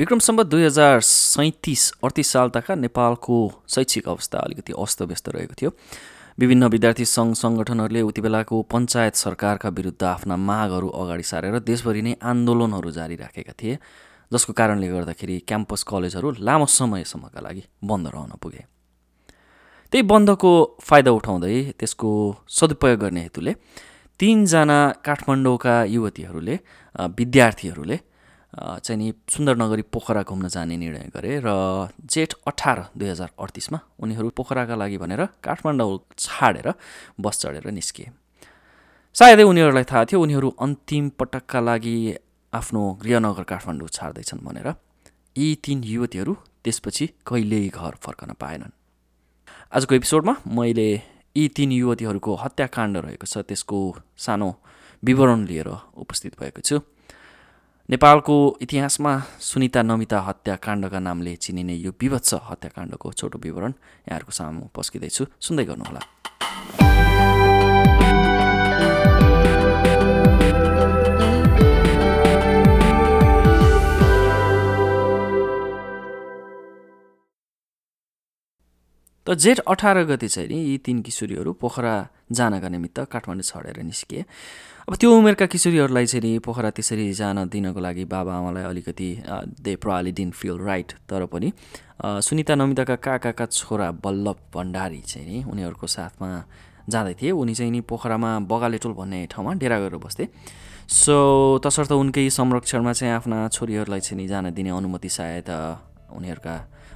विक्रम सम्बत दुई हजार सैँतिस अडतिस सालतका नेपालको शैक्षिक अवस्था अलिकति अस्तव्यस्त रहेको थियो। विभिन्न विद्यार्थी सङ्घ सङ्गठनहरूले उति बेलाको पञ्चायत सरकारका विरुद्ध आफ्ना मागहरू अगाडि सारेर देशभरि नै आन्दोलनहरू जारी राखेका थिए जसको कारणले गर्दाखेरि क्याम्पस कलेजहरू लामो समयसम्मका लागि बन्द रहन पुगे। त्यही बन्दको फाइदा उठाउँदै त्यसको सदुपयोग गर्ने हेतुले तिनजना काठमाडौँका युवतीहरूले विद्यार्थीहरूले चाहिँ नि सुन्दरनगरी पोखरा घुम्न जाने निर्णय गरे र जेठ अठार दुई हजार अडतिसमा उनीहरू पोखराका लागि भनेर काठमाडौँ छाडेर बस चढेर निस्किए सायदै उनीहरूलाई थाहा थियो उनीहरू अन्तिम पटकका लागि आफ्नो गृहनगर काठमाडौँ छाड्दैछन् भनेर। यी तिन युवतीहरू त्यसपछि कहिल्यै घर फर्कन पाएनन्। आजको एपिसोडमा मैले यी तिन युवतीहरूको हत्याकाण्ड रहेको छ त्यसको सानो विवरण लिएर उपस्थित भएको छु। नेपालको इतिहासमा सुनिता नमिता हत्याकाण्डका नामले चिनिने यो विभत्स हत्याकाण्डको छोटो विवरण यहाँहरूको सामु पस्किँदैछु सुन्दै गर्नुहोला। त जेठ अठार गति चाहिँ नि यी तिन किशोरीहरू पोखरा जानका निमित्त काठमाडौँ छडेर निस्किए अब त्यो उमेरका किशोरीहरूलाई चाहिँ नि पोखरा त्यसरी जान दिनको लागि बाबाआमालाई अलिकति they probably didn't feel right तर पनि सुनिता नमिताका काकाका छोरा बल्लभ भण्डारी चाहिँ नि उनीहरूको साथमा जाँदै थिए। उनी चाहिँ नि पोखरामा बगालेटोल भन्ने ठाउँमा डेरा गरेर बस्थे। सो तसर्थ उनकै संरक्षणमा चाहिँ आफ्ना छोरीहरूलाई चाहिँ नि जान दिने अनुमति सायद उनीहरूका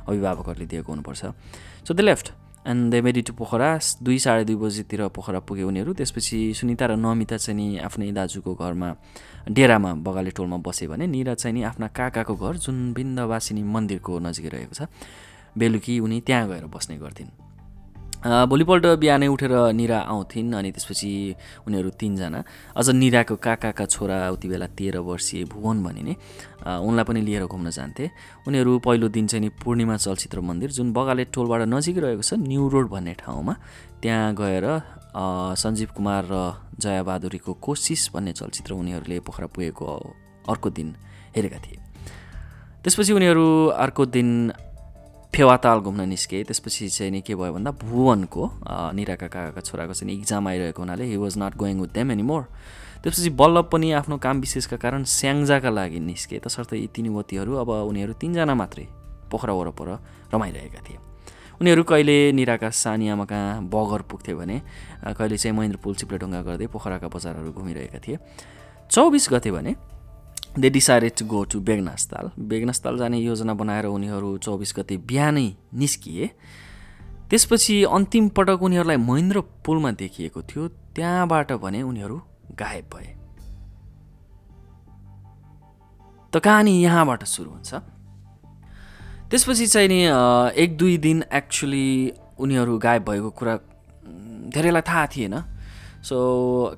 अभिभावकहरूले दिएको हुनुपर्छ। So they left and they made it to Pokhara दुई साढे दुई बजीतिर पोखरा पुगे उनीहरू. त्यसपछि सुनिता र नमिता चाहिँ नि आफ्नै दाजुको घरमा डेरामा बगाले टोलमा बसे भने निरा चाहिँ नि आफ्ना काकाको घर जुन बिन्दवासिनी मन्दिरको नजिकै रहेको छ। बेलुकी उनी त्यहाँ गएर बस्ने गर्थिन्। भोलिपल्ट बिहानै उठेर निरा आउँथिन् अनि त्यसपछि उनीहरू तिनजना। अझ निराको काकाका छोरा उति बेला तेह्र वर्षीय भुवन भनिने उनलाई पनि लिएर घुम्न जान्थे। उनीहरू पहिलो दिन चाहिँ नि पूर्णिमा चलचित्र मन्दिर जुन बगाले टोलबाट नजिक रहेको छ न्यु रोड भन्ने ठाउँमा। त्यहाँ गएर सञ्जीव कुमार र जयाबहादुरीको कोसिस भन्ने चलचित्र उनीहरूले पोखरा पुगेको अर्को दिन हेरेका थिए। त्यसपछि उनीहरू अर्को दिन फेवाताल घुम्न निस्के। त्यसपछि चाहिँ नि के भयो भन्दा भुवनको निराका काकाका छोराको चाहिँ इक्जाम आइरहेको हुनाले he was not going with them any more त्यसपछि बल्लभ पनि आफ्नो काम विशेषका कारण स्याङ्जाका लागि निस्के। तसर्थ यी तिन युवतीहरू अब उनीहरू तिनजना मात्रै पोखरा वरपर रमाइरहेका थिए। उनीहरू कहिले निराका सानी आमा कहाँ बगर पुग्थे भने कहिले चाहिँ महेन्द्र पुल चिप्लेढुङ्गा गर्दै पोखराका बजारहरू घुमिरहेका थिए। चौबिस गते भने they decided to go to Begnas Tal Begnas Tal जाने योजना बनाएर उनीहरू चौबिस गते बिहानै निस्किए। त्यसपछि अन्तिम पटक उनीहरूलाई महेन्द्र पुलमा देखिएको थियो। त्यहाँबाट भने उनीहरू गायब भए। त कहानी यहाँबाट सुरु हुन्छ। त्यसपछि चाहिँ नि एक दुई दिन एक्चुली उनीहरू गायब भएको कुरा धेरैलाई थाहा थिएन। सो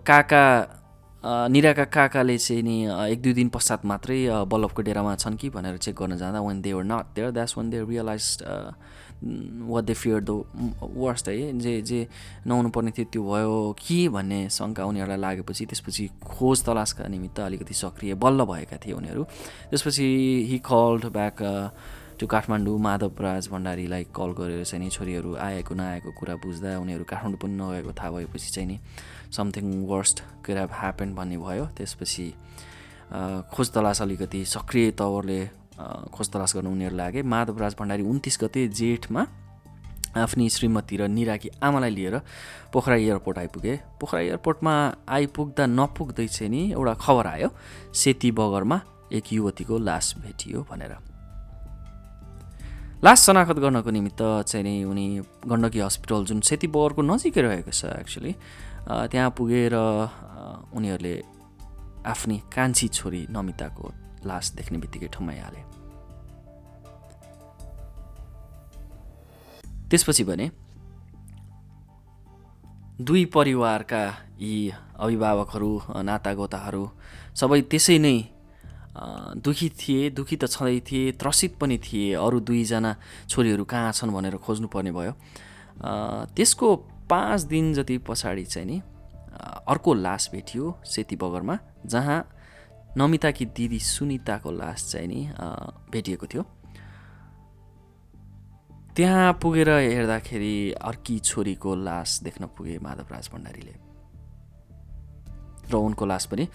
काका निराका काकाले चाहिँ नि एक दुई दिन पश्चात मात्रै बल्लभको डेरामा छन् कि भनेर चेक गर्न जाँदा when they were not there that's when they realize what they fear the worst है। जे जे नहुनु पर्ने थियो त्यो भयो कि भन्ने शङ्का उनीहरूलाई लागेपछि त्यसपछि खोज तलासका निमित्त अलिकति सक्रिय बल्ल भएका थिए उनीहरू। त्यसपछि he called back to Kathmandu Madhavraj भण्डारीलाई call गरेर चाहिँ नि छोरीहरू आएको नआएको कुरा बुझ्दा उनीहरू काठमाडौँ पनि नगएको थाहा भएपछि चाहिँ नि समथिङ वर्स्ट हेभ ह्यापन भन्ने भयो। त्यसपछि खोज तलास अलिकति सक्रिय तवरले खोज तलास गर्न उनीहरू लागे माधवराज भण्डारी उन्तिस गते जेठमा आफ्नी श्रीमती र निराकी आमालाई लिएर पोखरा एयरपोर्ट आइपुगे। पोखरा एयरपोर्टमा आइपुग्दा नपुग्दै चाहिँ नि एउटा खबर आयो सेती बगरमा एक युवतीको लास भेटियो भनेर। लास शनाखत गर्नको निमित्त चाहिँ नि उनी गण्डकी हस्पिटल जुन सेती बगरको नजिकै रहेको छ एक्चुली त्यहाँ पुगेर उनीहरूले आफ्नी कान्छी छोरी नमिताको लास देख्ने बित्तिकै ठम्माइहाले त्यसपछि भने दुई परिवारका यी अभिभावकहरू नातागोताहरू सबै त्यसै नै दुखी थिए दुखी त छँदै थिए त्रसित पनि थिए अरू दुईजना छोरीहरू कहाँ छन् भनेर खोज्नुपर्ने भयो। त्यसको पाँच दिन जति पछाडि चाहिँ नि अर्को लास भेटियो सेती बगरमा जहाँ नमिताकी दिदी सुनिताको लास चाहिँ नि भेटिएको थियो। त्यहाँ पुगेर हेर्दाखेरि अर्की छोरीको लास देख्न पुगे माधवराज भण्डारीले। र उनको लास पनि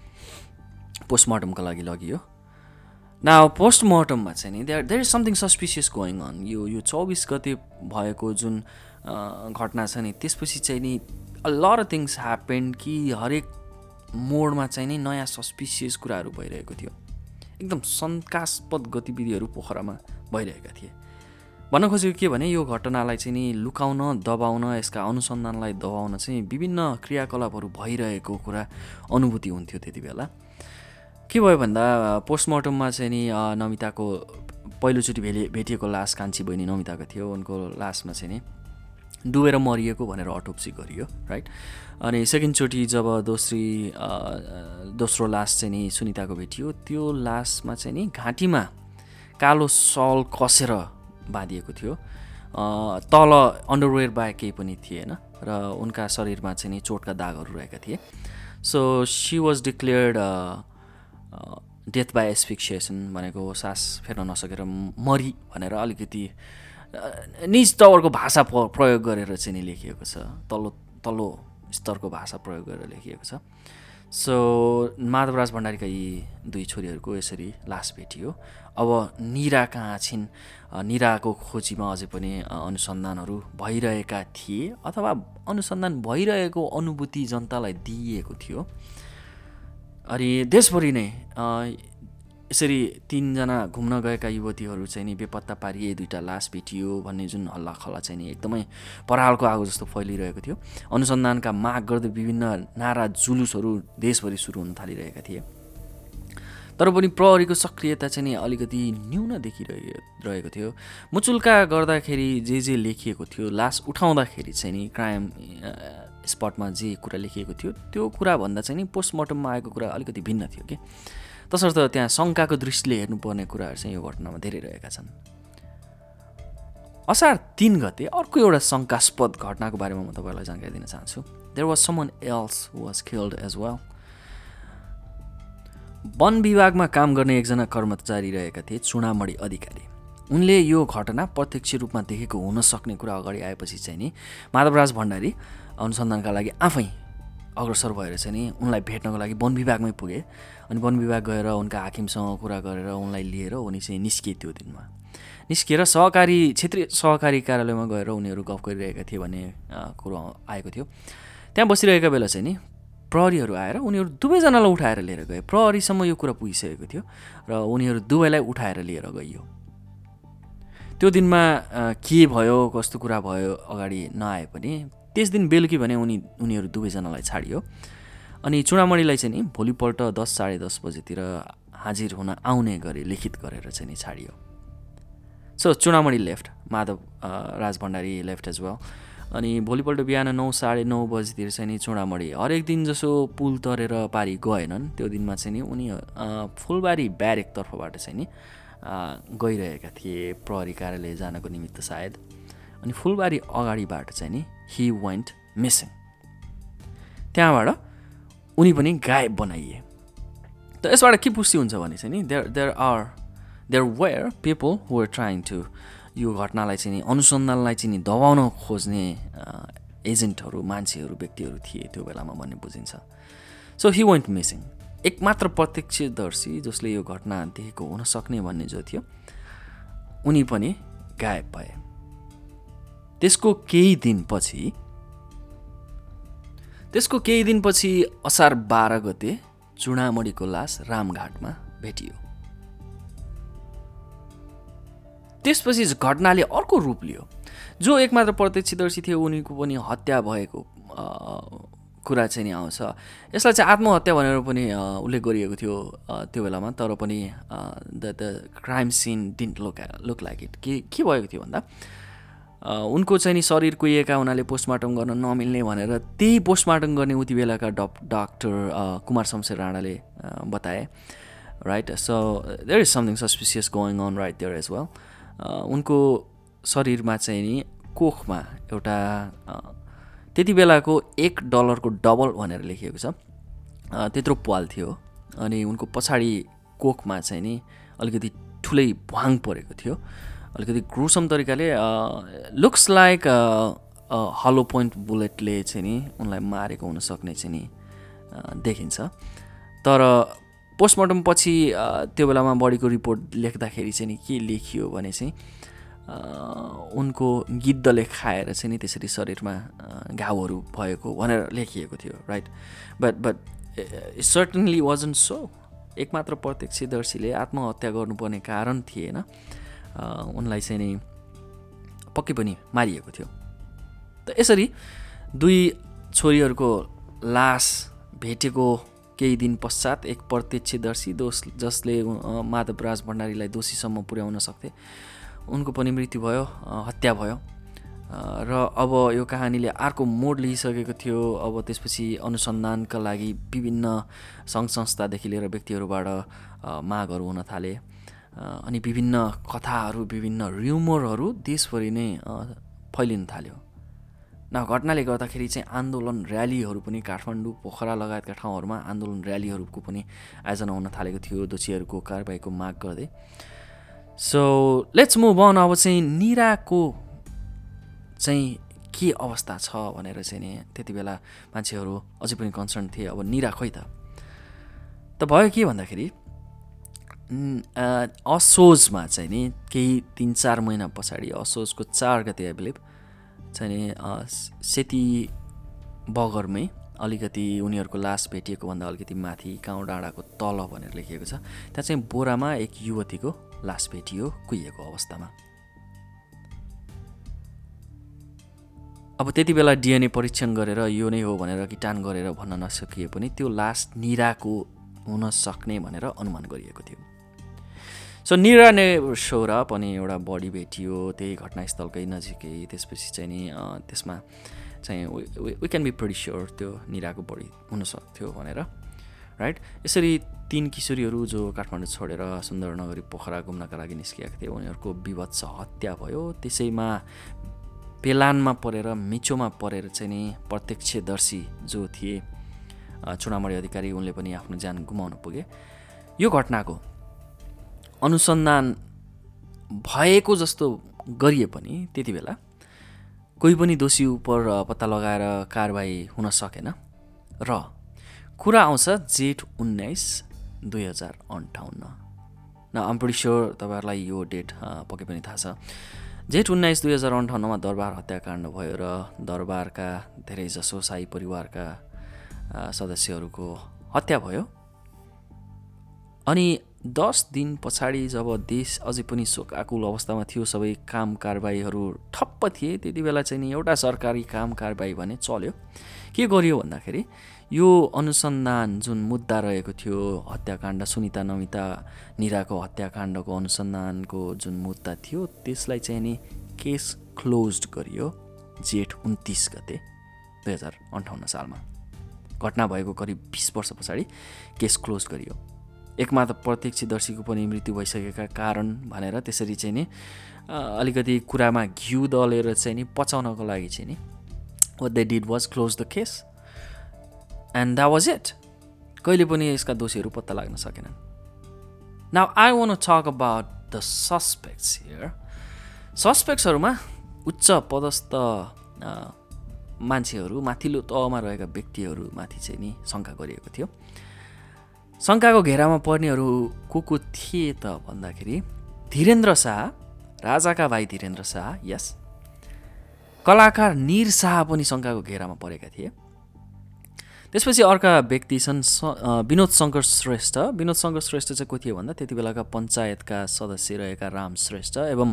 पोस्टमार्टमको लागि लगियो। न पोस्टमार्टममा चाहिँ नि there there is something suspicious going on यो यो चौबिस गते भएको जुन घटना छ नि त्यसपछि चाहिँ नि लर थिङ्स ह्यापेन्ड कि हरेक मोडमा चाहिँ नि नयाँ सस्पिसियस कुराहरू भइरहेको थियो। एकदम शङ्कास्पद गतिविधिहरू पोखरामा भइरहेका थिए। भन्न खोजेको के भने यो घटनालाई चाहिँ नि लुकाउन दबाउन यसका अनुसन्धानलाई दबाउन चाहिँ विभिन्न क्रियाकलापहरू भइरहेको कुरा अनुभूति हुन्थ्यो त्यति बेला। के भयो भन्दा पोस्टमार्टममा चाहिँ नि नमिताको पहिलोचोटि भेले भेटिएको लास कान्छी बहिनी नमिताको थियो उनको लासमा चाहिँ नि डुबेर मरिएको भनेर अटोप्सी गरियो राइट? अनि सेकेन्डचोटि जब दोस्री दोस्रो लास चाहिँ नि सुनिताको भेटियो त्यो लासमा चाहिँ नि घाँटीमा कालो सल कसेर बाँधिएको थियो। तल अन्डरवेयर बाहेक केही पनि थिएन र उनका शरीरमा चाहिँ नि चोटका दागहरू रहेका थिए। So she was declared death by asphyxiation भनेको सास फेर्न नसकेर मरि भनेर अलिकति निज तवरको भाषा प्रयोग गरेर चाहिँ नि लेखिएको छ। तल्लो तल्लो स्तरको भाषा प्रयोग गरेर लेखिएको छ। सो माधवराज भण्डारीका यी दुई छोरीहरूको यसरी लास भेटियो। अब निरा कहाँ छिन्? निराको खोजीमा अझै पनि अनुसन्धानहरू भइरहेका थिए अथवा अनुसन्धान भइरहेको अनुभूति जनतालाई दिइएको थियो। अनि देशभरि नै यसरी तिनजना घुम्न गएका युवतीहरू चाहिँ नि बेपत्ता पारिए दुईवटा लास भेटियो भन्ने जुन हल्ला खल्ला चाहिँ नि एकदमै परालको आगो जस्तो फैलिरहेको थियो। अनुसन्धानका माग गर्दै विभिन्न नारा जुलुसहरू देशभरि सुरु हुन थालिरहेका थिए। तर पनि प्रहरीको सक्रियता चाहिँ नि अलिकति न्यून देखिरहे रहेको थियो। मुचुल्का गर्दाखेरि जे जे लेखिएको थियो लास उठाउँदाखेरि चाहिँ नि क्राइम स्पटमा जे कुरा लेखिएको थियो त्यो कुराभन्दा चाहिँ नि पोस्टमार्टममा आएको कुरा अलिकति भिन्न थियो कि। तसर्थ त्यहाँ शङ्काको दृष्टिले हेर्नुपर्ने कुराहरू चाहिँ यो घटनामा धेरै रहेका छन्। असार तिन गते अर्को एउटा शङ्कास्पद घटनाको बारेमा म तपाईँलाई जानकारी दिन चाहन्छु। There was someone else was killed as well वन विभागमा काम गर्ने एकजना कर्मचारी रहेका थिए चुनामणी अधिकारी। उनले यो घटना प्रत्यक्ष रूपमा देखेको हुन सक्ने कुरा अगाडि आएपछि चाहिँ नि माधवराज भण्डारी अनुसन्धानका लागि आफै अग्रसर भएर चाहिँ नि उनलाई भेट्नको लागि वन विभागमै पुगे अनि वन विभाग गएर उनका हाकिमसँग कुरा गरेर उनलाई लिएर उनी चाहिँ निस्किए त्यो दिनमा। निस्किएर सहकारी क्षेत्रीय सहकारी कार्यालयमा गएर उनीहरू गफ गरिरहेका थिए भन्ने कुरो आएको थियो। त्यहाँ बसिरहेका बेला चाहिँ नि प्रहरीहरू आएर उनीहरू दुवैजनालाई उठाएर लिएर गए। प्रहरीसम्म यो कुरा पुगिसकेको थियो र उनीहरू दुवैलाई उठाएर लिएर गइयो। त्यो दिनमा के भयो कस्तो कुरा भयो अगाडि नआए पनि त्यस दिन बेलुकी भने उनी उनीहरू दुवैजनालाई छाडियो। अनि चुडामणिलाई चाहिँ नि भोलिपल्ट दस साढे दस बजीतिर हाजिर हुन आउने गरी लिखित गरेर चाहिँ नि छाडियो। So Chudamani left Madhav Raj Bhandari left as well अनि भोलिपल्ट बिहान नौ साढे नौ बजीतिर चाहिँ नि चुडामणी हरेक दिन जसो पुल तरेर पारी गएनन् त्यो दिनमा चाहिँ नि उनी फुलबारी ब्यारेकतर्फबाट चाहिँ नि गइरहेका थिए प्रहरी कार्यालय जानको निमित्त सायद। अनि फुलबारी अगाडिबाट चाहिँ नि हि वेन्ट मिसिङ त्यहाँबाट उनी पनि गायब बनाइए। त यसबाट के पुष्टि हुन्छ भने चाहिँ नि there there are there were people are trying to यो घटनालाई चाहिँ अनुसन्धानलाई चाहिँ नि दबाउन खोज्ने एजेन्टहरू मान्छेहरू व्यक्तिहरू थिए त्यो बेलामा भन्ने बुझिन्छ। सो हि वेन्ट मिसिङ एकमात्र प्रत्यक्षदर्शी जसले यो घटना देखेको हुनसक्ने भन्ने जो थियो उनी पनि गायब भए। त्यसको केही दिनपछि त्यसको केही दिनपछि असार बाह्र गते चुडामणीको लास रामघाटमा भेटियो। त्यसपछि घटनाले अर्को रूप लियो। जो एकमात्र प्रत्यक्षदर्शी थियो उनीको पनि हत्या भएको कुरा चाहिँ नि आउँछ। यसलाई चाहिँ आत्महत्या भनेर पनि उल्लेख गरिएको थियो त्यो बेलामा। तर पनि the the crime scene didn't look look like it. के के भएको थियो भन्दा उनको चाहिँ नि शरीर कुहिएका हुनाले पोस्टमार्टम गर्न नमिल्ने भनेर त्यही पोस्टमार्टम गर्ने उति बेलाका डप डाक्टर कुमार शमशेर राणाले बताए। Right? So there is something suspicious going on right there as well उनको शरीरमा चाहिँ नि कोखमा एउटा त्यति बेलाको एक डलरको डबल भनेर लेखिएको छ। त्यत्रो पाल थियो अनि उनको पछाडि कोखमा चाहिँ नि अलिकति ठुलै भुवाङ परेको थियो। अलिकति ग्रुसम तरिकाले लुक्स लाइक हलो पोइन्ट बुलेटले चाहिँ नि उनलाई मारेको हुनसक्ने चाहिँ नि देखिन्छ। तर पोस्टमार्टम पछि त्यो बेलामा बडीको रिपोर्ट लेख्दाखेरि चाहिँ नि के लेखियो भने चाहिँ उनको गिद्धले खाएर चाहिँ नि त्यसरी शरीरमा घाउहरू भएको भनेर लेखिएको थियो right but but certainly wasn't so एकमात्र प्रत्यक्षदर्शीले आत्महत्या गर्नुपर्ने कारण थिएन। उनलाई चाहिँ नि पक्कै पनि मारिएको थियो। त यसरी दुई छोरीहरूको लास भेटेको केही दिन पश्चात एक प्रत्यक्षदर्शी दोष जसले माधवराज भण्डारीलाई दोषीसम्म पुर्याउन सक्थे। उनको पनि मृत्यु भयो हत्या भयो। र अब यो कहानीले अर्को मोड लिइसकेको थियो। अब त्यसपछि अनुसन्धानका लागि विभिन्न सङ्घ संस्थादेखि लिएर व्यक्तिहरूबाट मागहरू हुन थाले। अनि विभिन्न कथाहरू विभिन्न र्युमरहरू देशभरि नै फैलिन थाल्यो। न घटनाले गर्दाखेरि चाहिँ आन्दोलन ऱ्यालीहरू पनि काठमाडौँ पोखरा लगायतका ठाउँहरूमा आन्दोलन ऱ्यालीहरूको पनि आयोजना हुन थालेको थियो। दोषीहरूको कारबाहीको माग गर्दै। सो लेट्स मुभ अन अब चाहिँ निराको चाहिँ के अवस्था छ भनेर चाहिँ नि त्यति बेला मान्छेहरू अझै पनि कन्सर्न थिए। अब निरा खोइ त। त भयो के भन्दाखेरि असोजमा चाहिँ नि केही तिन चार महिना पछाडि असोजको चार गते आई बिलिभ चाहिँ सेती बगरमै अलिकति उनीहरूको लास भेटिएको भन्दा अलिकति माथि गाउँ डाँडाको तल भनेर लेखिएको छ। त्यहाँ चाहिँ बोरामा एक युवतीको लास भेटियो कुहिएको अवस्थामा। अब त्यति बेला डिएनए परीक्षण गरेर यो नै हो भनेर किटान गरेर भन्न नसकिए पनि त्यो लास निराको हुन सक्ने भनेर अनुमान गरिएको थियो। सो निरा ने सोरा पनि एउटा बडी भेटियो त्यही घटनास्थलकै नजिकै। त्यसपछि चाहिँ नि त्यसमा चाहिँ we can be pretty sure त्यो निराको बडी हुनसक्थ्यो भनेर राइट यसरी तिन किशोरीहरू जो काठमाडौँ छोडेर सुन्दरनगरी पोखरा घुम्नका लागि निस्किएका थिए उनीहरूको विभत्स हत्या भयो। त्यसैमा पेलानमा परेर मिचोमा परेर चाहिँ नि प्रत्यक्षदर्शी जो थिए चुनामणी अधिकारी उनले पनि आफ्नो ज्यान गुमाउन पुगे। यो घटनाको अनुसन्धान भएको जस्तो गरिए पनि त्यति बेला कोही पनि दोषी उप पत्ता लगाएर कारवाही हुन सकेन र कुरा आउँछ जेठ उन्नाइस दुई हजार अन्ठाउन्न। न स्योर तपाईँहरूलाई यो डेट पक्कै पनि थाहा छ। जेठ उन्नाइस दुई हजार अन्ठाउन्नमा दरबार हत्याकाण्ड भयो र दरबारका धेरैजसो साई परिवारका सदस्यहरूको हत्या भयो। अनि दस दिन पछाडि जब देश अझै पनि शोकाकुल अवस्थामा थियो सबै काम कारबाहीहरू ठप्प थिए त्यति बेला चाहिँ नि एउटा सरकारी काम कारबाही भने चल्यो। के गरियो भन्दाखेरि यो अनुसन्धान जुन मुद्दा रहेको थियो हत्याकाण्ड सुनिता नमिता निराको हत्याकाण्डको अनुसन्धानको जुन मुद्दा थियो त्यसलाई चाहिँ नि केस क्लोज गरियो जेठ उन्तिस गते दुई हजार अन्ठाउन्न सालमा। घटना भएको करिब बिस वर्ष पछाडि केस क्लोज गरियो। एकमात्र प्रत्यक्षदर्शीको पनि मृत्यु भइसकेका कारण भनेर त्यसरी चाहिँ नि अलिकति कुरामा घिउ दलेर चाहिँ नि पचाउनको लागि चाहिँ नि what they did was close the case and that was it कहिले पनि यसका दोषीहरू पत्ता लाग्न सकेनन्। Now I want talk about the suspects here सस्पेक्ट्सहरूमा उच्च पदस्थ मान्छेहरू माथिल्लो तहमा रहेका व्यक्तिहरूमाथि चाहिँ नि शङ्का गरिएको थियो। शङ्काको घेरामा पर्नेहरू को को थिए त भन्दाखेरि धीरेन्द्र शाह राजाका भाइ धीरेन्द्र शाह यस कलाकार निर शाह पनि शङ्काको घेरामा परेका थिए। त्यसपछि अर्का व्यक्ति छन् विनोद शङ्कर श्रेष्ठ। विनोद शङ्कर श्रेष्ठ चाहिँ को थियो भन्दा त्यति बेलाका पञ्चायतका सदस्य रहेका राम श्रेष्ठ एवं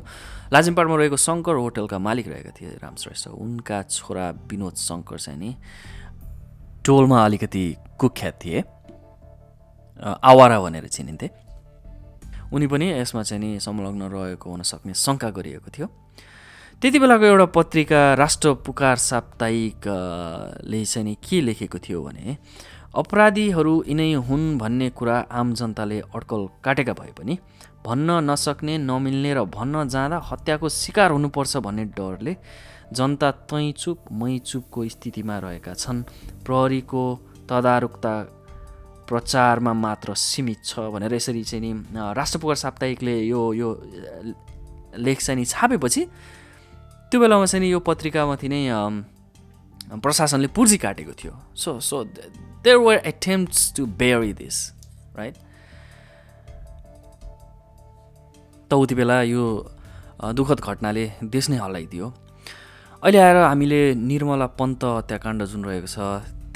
लाजिमपाडमा रहेको शङ्कर होटलका मालिक रहेका थिए राम श्रेष्ठ। उनका छोरा विनोद शङ्कर चाहिँ नि टोलमा अलिकति कुख्यात थिए। आवारा भनेर चिनिन्थे। उनी पनि यसमा चाहिँ नि संलग्न रहेको हुन सक्ने शङ्का गरिएको थियो। त्यति बेलाको एउटा पत्रिका राष्ट्र पुकार साप्ताहिकले चाहिँ नि के लेखेको थियो भने अपराधीहरू यिनै हुन् भन्ने कुरा आम जनताले अड्कल काटेका भए पनि भन्न नसक्ने नमिल्ने र भन्न जाँदा हत्याको शिकार हुनुपर्छ भन्ने डरले जनता तै चुप मै चुपको स्थितिमा रहेका छन्। प्रहरीको तदारुकता प्रचारमा मात्र सीमित छ भनेर यसरी चाहिँ नि राष्ट्रपुकार साप्ताहिकले यो यो लेख चाहिँ नि छापेपछि त्यो बेलामा चाहिँ नि यो पत्रिकामाथि नै प्रशासनले पुर्जी काटेको थियो। So so there were attempts to bury this right त उति बेला यो दुःखद घटनाले देश नै हल्लाइदियो अहिले आएर हामीले निर्मला पन्त हत्याकाण्ड जुन रहेको छ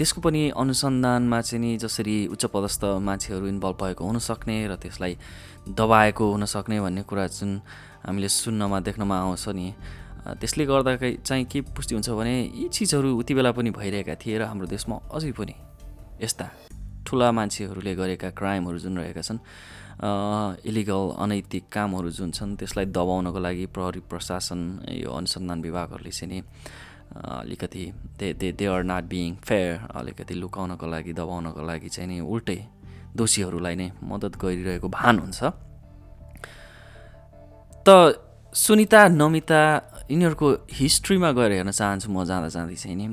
त्यसको पनि अनुसन्धानमा चाहिँ नि जसरी उच्च पदस्थ मान्छेहरू इन्भल्भ भएको हुनसक्ने र त्यसलाई दबाएको हुनसक्ने भन्ने कुरा जुन हामीले सुन्नमा देख्नमा आउँछ नि त्यसले गर्दा चाहिँ के पुष्टि हुन्छ भने यी चिजहरू उति बेला पनि भइरहेका थिए र हाम्रो देशमा अझै पनि यस्ता ठुला मान्छेहरूले गरेका क्राइमहरू जुन रहेका छन् इलिगल अनैतिक कामहरू जुन छन् त्यसलाई दबाउनको लागि प्रहरी प्रशासन यो अनुसन्धान विभागहरूले चाहिँ नि अलिकति they they they are not being fair अलिकति लुकाउनको लागि दबाउनको लागि चाहिँ नि उल्टै दोषीहरूलाई नै मद्दत गरिरहेको भान हुन्छ। त सुनिता नमिता यिनीहरूको हिस्ट्रीमा गएर हेर्न चाहन्छु म जाँदा जाँदै चाहिँ नि।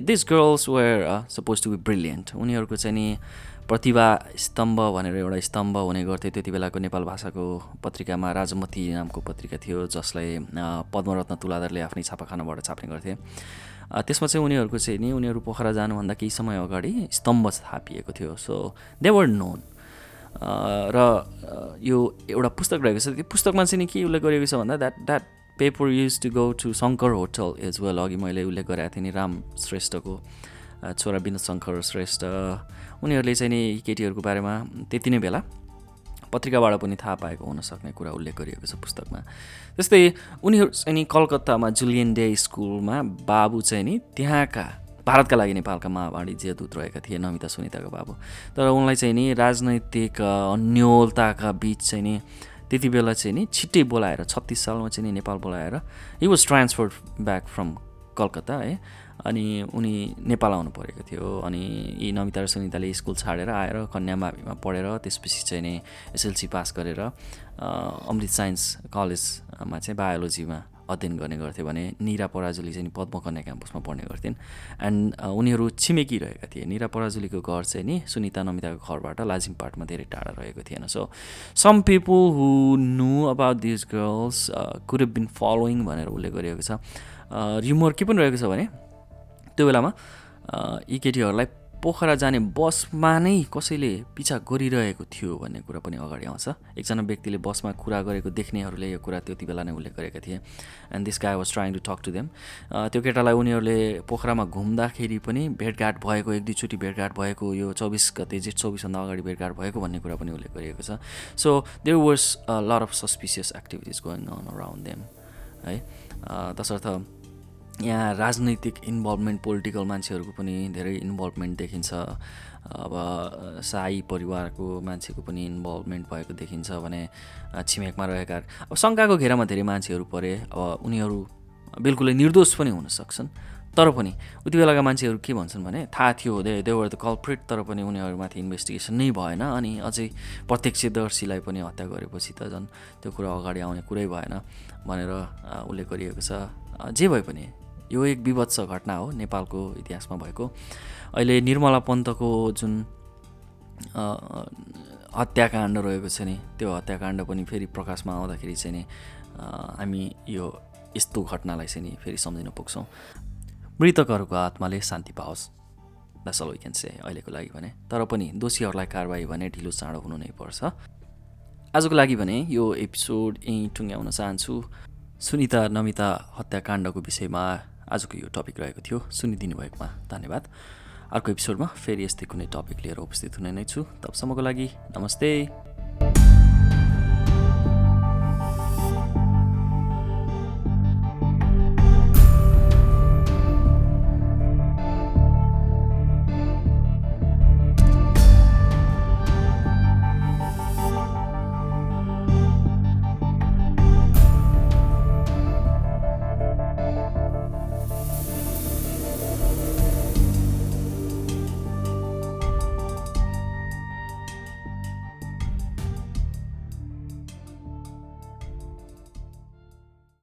This girls were suppose to be brilliant उनीहरूको चाहिँ नि प्रतिभा स्तम्भ भनेर एउटा स्तम्भ हुने गर्थ्यो त्यति बेलाको नेपाल भाषाको पत्रिकामा। राजमती नामको पत्रिका थियो जसलाई पद्मरत्न तुलाधरले आफ्नै छापाखानाबाट छाप्ने गर्थे त्यसमा चाहिँ उनीहरूको चाहिँ नि उनीहरू पोखरा जानुभन्दा केही समय अगाडि स्तम्भ थापिएको थियो। सो दे वर नोन र यो एउटा पुस्तक रहेको छ। त्यो पुस्तकमा चाहिँ नि के उल्लेख गरिएको छ भन्दा that that paper used to go to Shankar hotel as well अघि मैले उल्लेख गरेको थिएँ नि राम श्रेष्ठको छोरा विनोद शङ्कर श्रेष्ठ। उनीहरूले चाहिँ नि केटीहरूको बारेमा त्यति नै बेला पत्रिकाबाट पनि थाहा पाएको हुनसक्ने कुरा उल्लेख गरिएको छ पुस्तकमा। त्यस्तै उनीहरू चाहिँ नि कलकत्तामा जुलियन डे स्कुलमा बाबु चाहिँ नि त्यहाँका भारतका लागि नेपालका माओवाडी दूत रहेका थिए नमिता सुनिताको बाबु। तर उनलाई चाहिँ नि राजनैतिक अन्यलताका बिच चाहिँ नि त्यति बेला चाहिँ नि छिट्टै बोलाएर छत्तिस सालमा चाहिँ नि नेपाल बोलाएर he was transfer back from Calcutta है। अनि उनी नेपाल आउनु परेको थियो। अनि यी नमिता र सुनिताले स्कुल छाडेर आएर कन्यामाविमा पढेर त्यसपछि चाहिँ नि एसएलसी पास गरेर अमृत साइन्स कलेजमा चाहिँ बायोलोजीमा अध्ययन गर्ने गर्थ्यो भने निरा पराजुली चाहिँ पद्म कन्या क्याम्पसमा पढ्ने गर्थिन् एन्ड उनीहरू छिमेकी रहेका थिए। निरा पराजुलीको घर चाहिँ नि सुनिता नमिताको घरबाट लाजिमपाटमा धेरै टाढा रहेको थिएन। So some people who knew about this girls could been following भनेर उल्लेख गरिएको छ। रिमोर के पनि रहेको छ भने त्यो बेलामा यी केटीहरूलाई पोखरा जाने बसमा नै कसैले पिछा गरिरहेको थियो भन्ने कुरा पनि अगाडि आउँछ। एकजना व्यक्तिले बसमा कुरा गरेको देख्नेहरूले यो कुरा त्यति बेला नै उल्लेख गरेका थिए। And this guy was trying to talk to them त्यो केटालाई उनीहरूले पोखरामा घुम्दाखेरि पनि भेटघाट भएको एक दुईचोटि भेटघाट भएको यो चौबिस गते जेठ चौबिसभन्दा अगाडि भेटघाट भएको भन्ने कुरा पनि उल्लेख गरिएको छ। So there was lot of suspicious activities going on around them है। तसर्थ यहाँ राजनैतिक इन्भल्भमेन्ट पोलिटिकल मान्छेहरूको पनि धेरै इन्भल्भमेन्ट देखिन्छ। अब साई परिवारको मान्छेको पनि इन्भल्भमेन्ट भएको देखिन्छ भने छिमेकमा रहेका अब शङ्काको घेरामा धेरै मान्छेहरू परे अब उनीहरू बिल्कुलै निर्दोष पनि हुन सक्छन्। तर पनि उति बेलाका मान्छेहरू के भन्छन् भने थाहा थियो दे देवर द कल्प्रेट तर पनि उनीहरूमाथि इन्भेस्टिगेसन नै भएन अनि अझै प्रत्यक्षदर्शीलाई पनि हत्या गरेपछि त झन् त्यो कुरा अगाडि आउने कुरै भएन भनेर उल्लेख गरिएको छ। जे भए पनि यो एक विभत्स घटना हो नेपालको इतिहासमा भएको। अहिले निर्मला पन्तको जुन हत्याकाण्ड रहेको छ नि त्यो हत्याकाण्ड पनि फेरि प्रकाशमा आउँदाखेरि चाहिँ नि हामी यो यस्तो घटनालाई चाहिँ नि फेरि सम्झिन पुग्छौँ। मृतकहरूको आत्माले शान्ति पाओस्। दसल वी क्यान से अहिलेको लागि भने। तर पनि दोषीहरूलाई कारवाही भने ढिलो चाँडो हुनु नै पर्छ। आजको लागि भने यो एपिसोड यहीँ टुङ्ग्याउन चाहन्छु। सुनिता नमिता हत्याकाण्डको विषयमा आजको यो टपिक रहेको थियो। सुनिदिनु भएकोमा धन्यवाद। अर्को एपिसोडमा फेरि यस्तै कुनै टपिक लिएर उपस्थित हुने नै छु। तबसम्मको लागि नमस्ते।